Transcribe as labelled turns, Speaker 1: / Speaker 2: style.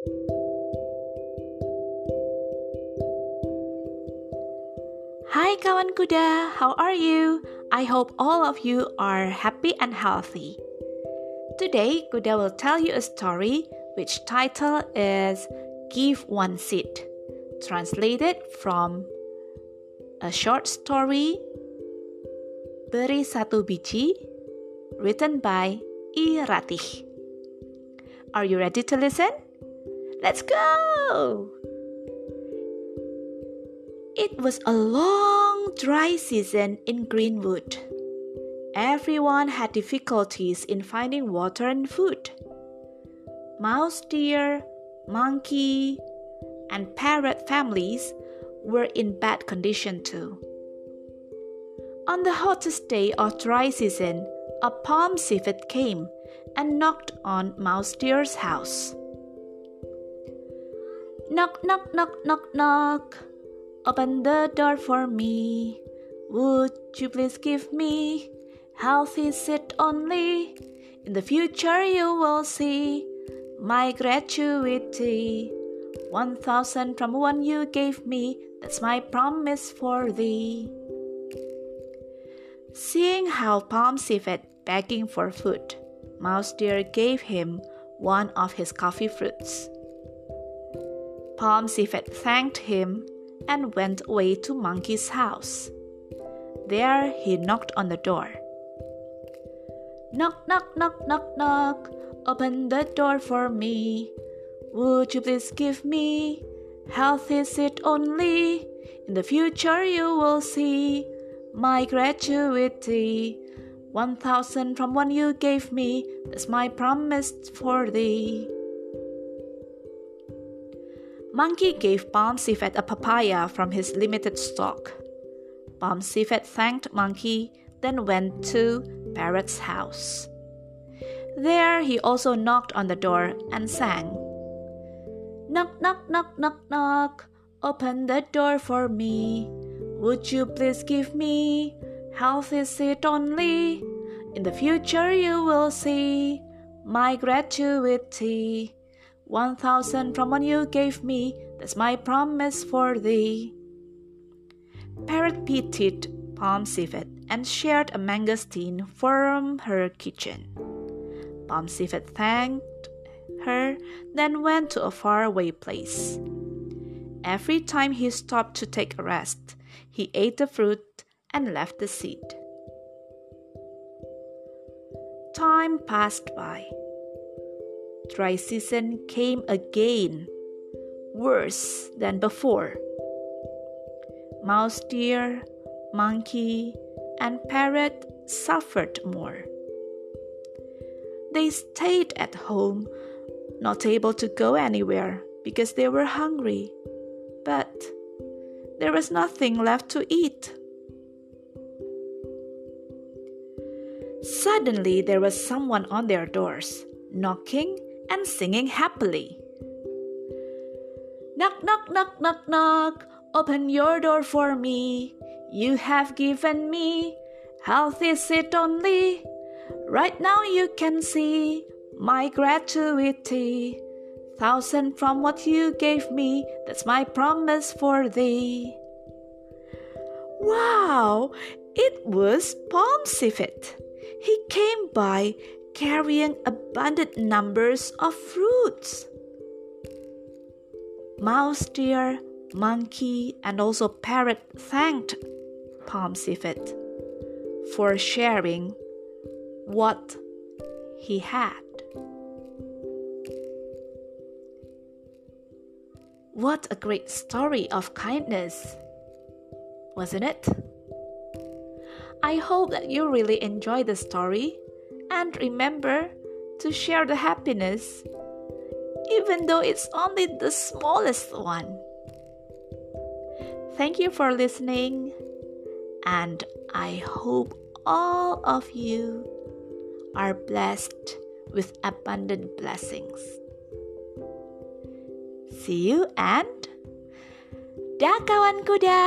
Speaker 1: Hai kawan kuda, how are you? I hope all of you are happy and healthy. Today, Kuda will tell you a story which title is Give One Seed, translated from a short story Beri Satu Biji, written by I Ratih. Are you ready to listen? Let's go! It was a long dry season in Greenwood. Everyone had difficulties in finding water and food. Mouse deer, monkey, and parrot families were in bad condition too. On the hottest day of dry season, a palm civet came and knocked on Mouse Deer's house. Knock, knock, knock, knock, knock. Open the door for me. Would you please give me healthy seed only? In the future, you will see my gratuity. One thousand from one you gave me, that's my promise for thee. Seeing how Palm Civet begging for food, Mouse Deer gave him one of his coffee fruits. Palm Civet thanked him and went away to Monkey's house. There he knocked on the door. Knock, knock, knock, knock, knock. Open the door for me. Would you please give me healthy seed only? In the future you will see my gratuity. One thousand from one you gave me, that's my promise for thee. Monkey gave Palm Civet a papaya from his limited stock. Palm Civet thanked Monkey, then went to Parrot's house. There he also knocked on the door and sang. Knock, knock, knock, knock, knock. Open the door for me. Would you please give me healthy seed only? In the future you will see my gratuity. One thousand from you gave me, that's my promise for thee. Parrot pitied Palm Civet and shared a mangosteen from her kitchen. Palm Civet thanked her, then went to a faraway place. Every time he stopped to take a rest, he ate the fruit and left the seed. Time passed by dry season came again, worse than before. Mouse deer, monkey, and parrot suffered more. They stayed at home, not able to go anywhere because they were hungry. But there was nothing left to eat. Suddenly, there was someone on their doors, knocking and singing happily. Knock, knock, knock, knock, knock. Open your door for me. You have given me health is it only. Right now you can see my gratuity. Thousand from what you gave me, that's my promise for thee. Wow, it was Palm Civet. He came by carrying abundant numbers of fruits. Mouse deer, monkey, and also parrot thanked Palm Civet for sharing what he had. What a great story of kindness, wasn't it? I hope that you really enjoyed the story and remember to share the happiness, even though it's only the smallest one. Thank you for listening, and I hope all of you are blessed with abundant blessings. See you and dah kawan kuda.